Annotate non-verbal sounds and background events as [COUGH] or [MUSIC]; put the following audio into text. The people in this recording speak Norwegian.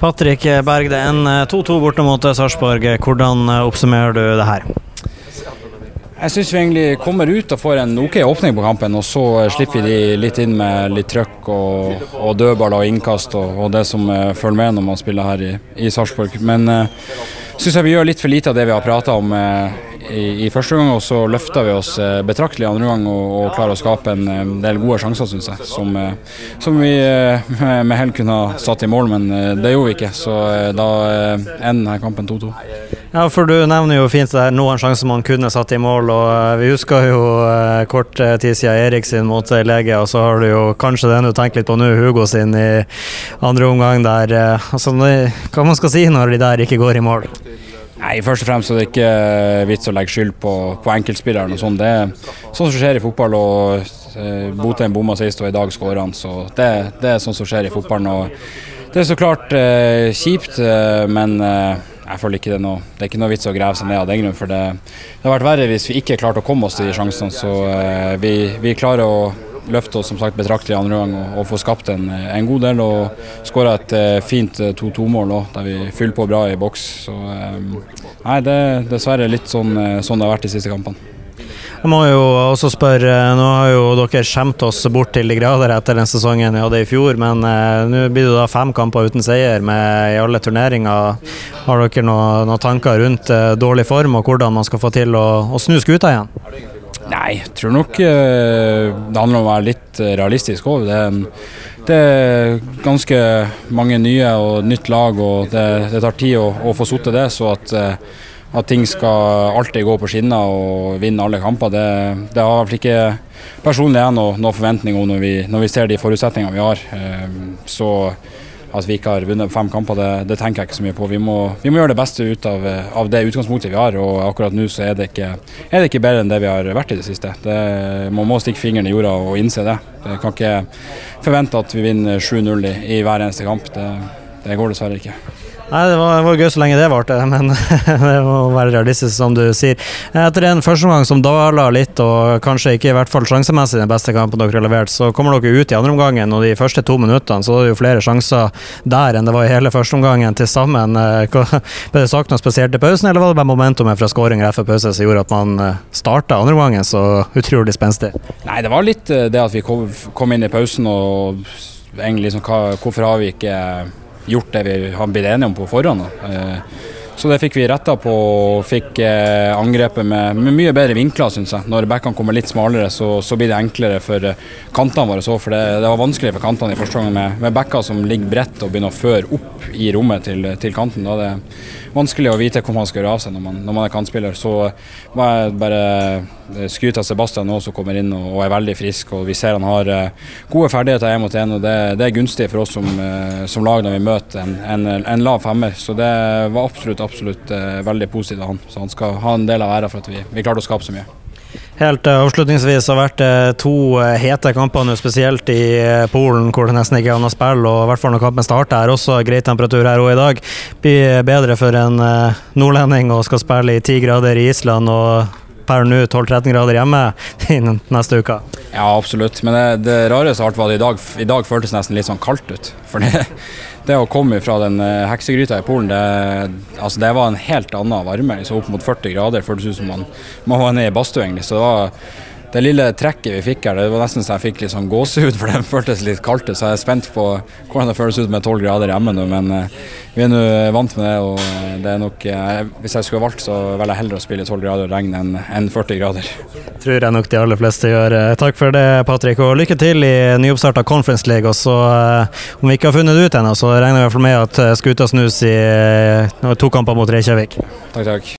Patrick Berg, det er en 2-2 borte mot Sarpsborg. Hvordan oppsummerer du det her? Jeg syns vi egentlig kommer ut og får en ok åpning på kampen, og så slipper vi de litt inn med litt trøkk og, og dødballer og innkast og, og, det som følger med når man spiller her i, i Sarpsborg. Men jeg uh, syns vi gjør litt for lite av det vi har prata om uh, i, i, første gang, og så løfta vi oss eh, betraktelig i andre gang og, og klarer å skape en, en del gode sjanser, syns jeg. Som, eh, som vi eh, [LAUGHS] med, hell kunne ha satt i mål, men det gjorde vi ikke. Så da ender kampen 2-2. Ja, for du nevner jo fint det er noen sjanser man kunne satt i mål, og vi husker jo kort tid siden Erik sin mot lege, og så har du jo kanskje den du tenker litt på nå, Hugo sin i andre omgang der. Altså, hva man skal si når de der ikke går i mål? Nei, Først og fremst er det ikke eh, vits å legge skyld på, på enkeltspilleren. og sånn. Det er sånn som skjer i fotball. og eh, Botheim bomma sist, og i dag skårer han. så det, det, er sånn som skjer i fotballen. og Det er så klart eh, kjipt, eh, men eh, jeg føler ikke det, er noe, det er ikke noe vits å grave seg ned av den grunn. For det, det har vært verre hvis vi ikke klarte å komme oss til de sjansene. Så eh, vi, vi klarer å løfte oss som sagt betraktelig andre gang og, og få skapt en, en, god del. Og skåra et uh, fint 2-2-mål òg, der vi fyller på bra i boks. Så um, nei, det er dessverre litt sånn, sånn det har vært de siste kampene. Jeg må jo også spørre, Nå har jo dere skjemt oss bort til de grader etter den sesongen vi hadde i fjor, men nå blir det da fem kamper uten seier med, i alle turneringer. Har dere noen, noe tanker rundt dårlig form og hvordan man skal få til å, å snu skuta igjen? Nei, jeg tror nok uh, det handler om å være litt eh, realistisk òg. Det, det, er ganske mange nye og nytt lag, og det, det tar tid å, å få sotte det. Så at, uh, at, ting skal alltid gå på skinner og vinne alle kamper, det, det har i ikke personlig jeg noen noe forventning om når vi, når vi, ser de forutsetningene vi har. Så at vi ikke har vunnet fem kamper, det, det, tenker jeg ikke så mye på. Vi må, vi må gjøre det beste ut av, av, det utgangspunktet vi har, og akkurat nå så er det, ikke, er det ikke bedre enn det vi har vært i det siste. Det, man må stikke fingeren i jorda og innse det. Jeg kan ikke forvente at vi vinner 7-0 i, i, hver eneste kamp. Det, det går dessverre ikke. Nei, Det var, var gøy så lenge det varte, [LAUGHS] men det må være realistisk, som du sier. Etter en førsteomgang som daler litt, og kanskje ikke i hvert fall sjansemessig den beste kampen dere har levert, så kommer dere ut i andre omgangen, og de første to minuttene så er det jo flere sjanser der enn det var i hele førsteomgangen til sammen. Eh, [LAUGHS] ble det sagt noe spesielt i pausen, eller var det bare momentumet fra skåring rett før pause som gjorde at man eh, starta andre omgangen så utrolig spenstig? Nei, det var litt eh, det at vi kom, inn i pausen og egentlig liksom Hvorfor har vi ikke gjort det vi har blitt enige om på forhånd. Eh, så det fikk vi retta på og fikk eh, angrepet med, med, mye bedre vinkler, syns jeg. Når backene kommer litt smalere, så, så, blir det enklere for eh, kantene våre òg. For det, det, var vanskelig for kantene i første gang med, med backer som ligger bredt og begynner å føre opp i rommet til, til kanten. Da er vanskelig å vite hvor man skal gjøre av seg når man, når man er kantspiller. Så var jeg bare eh, skryte av Sebastian nå som kommer inn og, og, er veldig frisk. og Vi ser han har uh, gode ferdigheter én mot én, og det, det, er gunstig for oss som, uh, som lag når vi møter en, en, en, lav femmer. Så det var absolutt, absolutt uh, veldig positivt av han. Så han skal ha en del av æra for at vi, vi klarte å skape så mye. Helt avslutningsvis har vært to hete kamper nå, spesielt i Polen, hvor det nesten ikke er annet spill. og i hvert fall Når kampen starter, er også grei temperatur her òg i dag. Blir bedre for en nordlending å skal spille i ti grader i Island og per nå 12-13 grader hjemme [LAUGHS] innen neste uke. Ja, absolutt. Men det, det rareste alt var at i dag, i dag føltes nesten litt sånn kaldt ut. For det, [LAUGHS] det å komme fra den eh, heksegryta i Polen, det, altså det var en helt annen varme. Så opp mot 40 grader føltes ut som man, man var nede i badstue, egentlig. Så det var det lille trekket vi fikk her, det var nesten så jeg fikk litt sånn gåsehud, for det føltes litt kaldt ut. Så jeg er spent på hvordan det føles ut med 12 grader hjemme nå. Men uh, vi er nå vant med det, og eh, det er nok Hvis jeg skulle valgt, så velger jeg heller å spille 12 grader regn enn 40 grader. Tror jeg nok de aller fleste gjør. Takk for det, Patrick, og lykke til i nyoppstarta Conference League. Og så, om vi ikke har funnet det ut ennå, så regner vi i hvert fall med at skuta snus i to kamper mot Reykjavik. Takk, takk.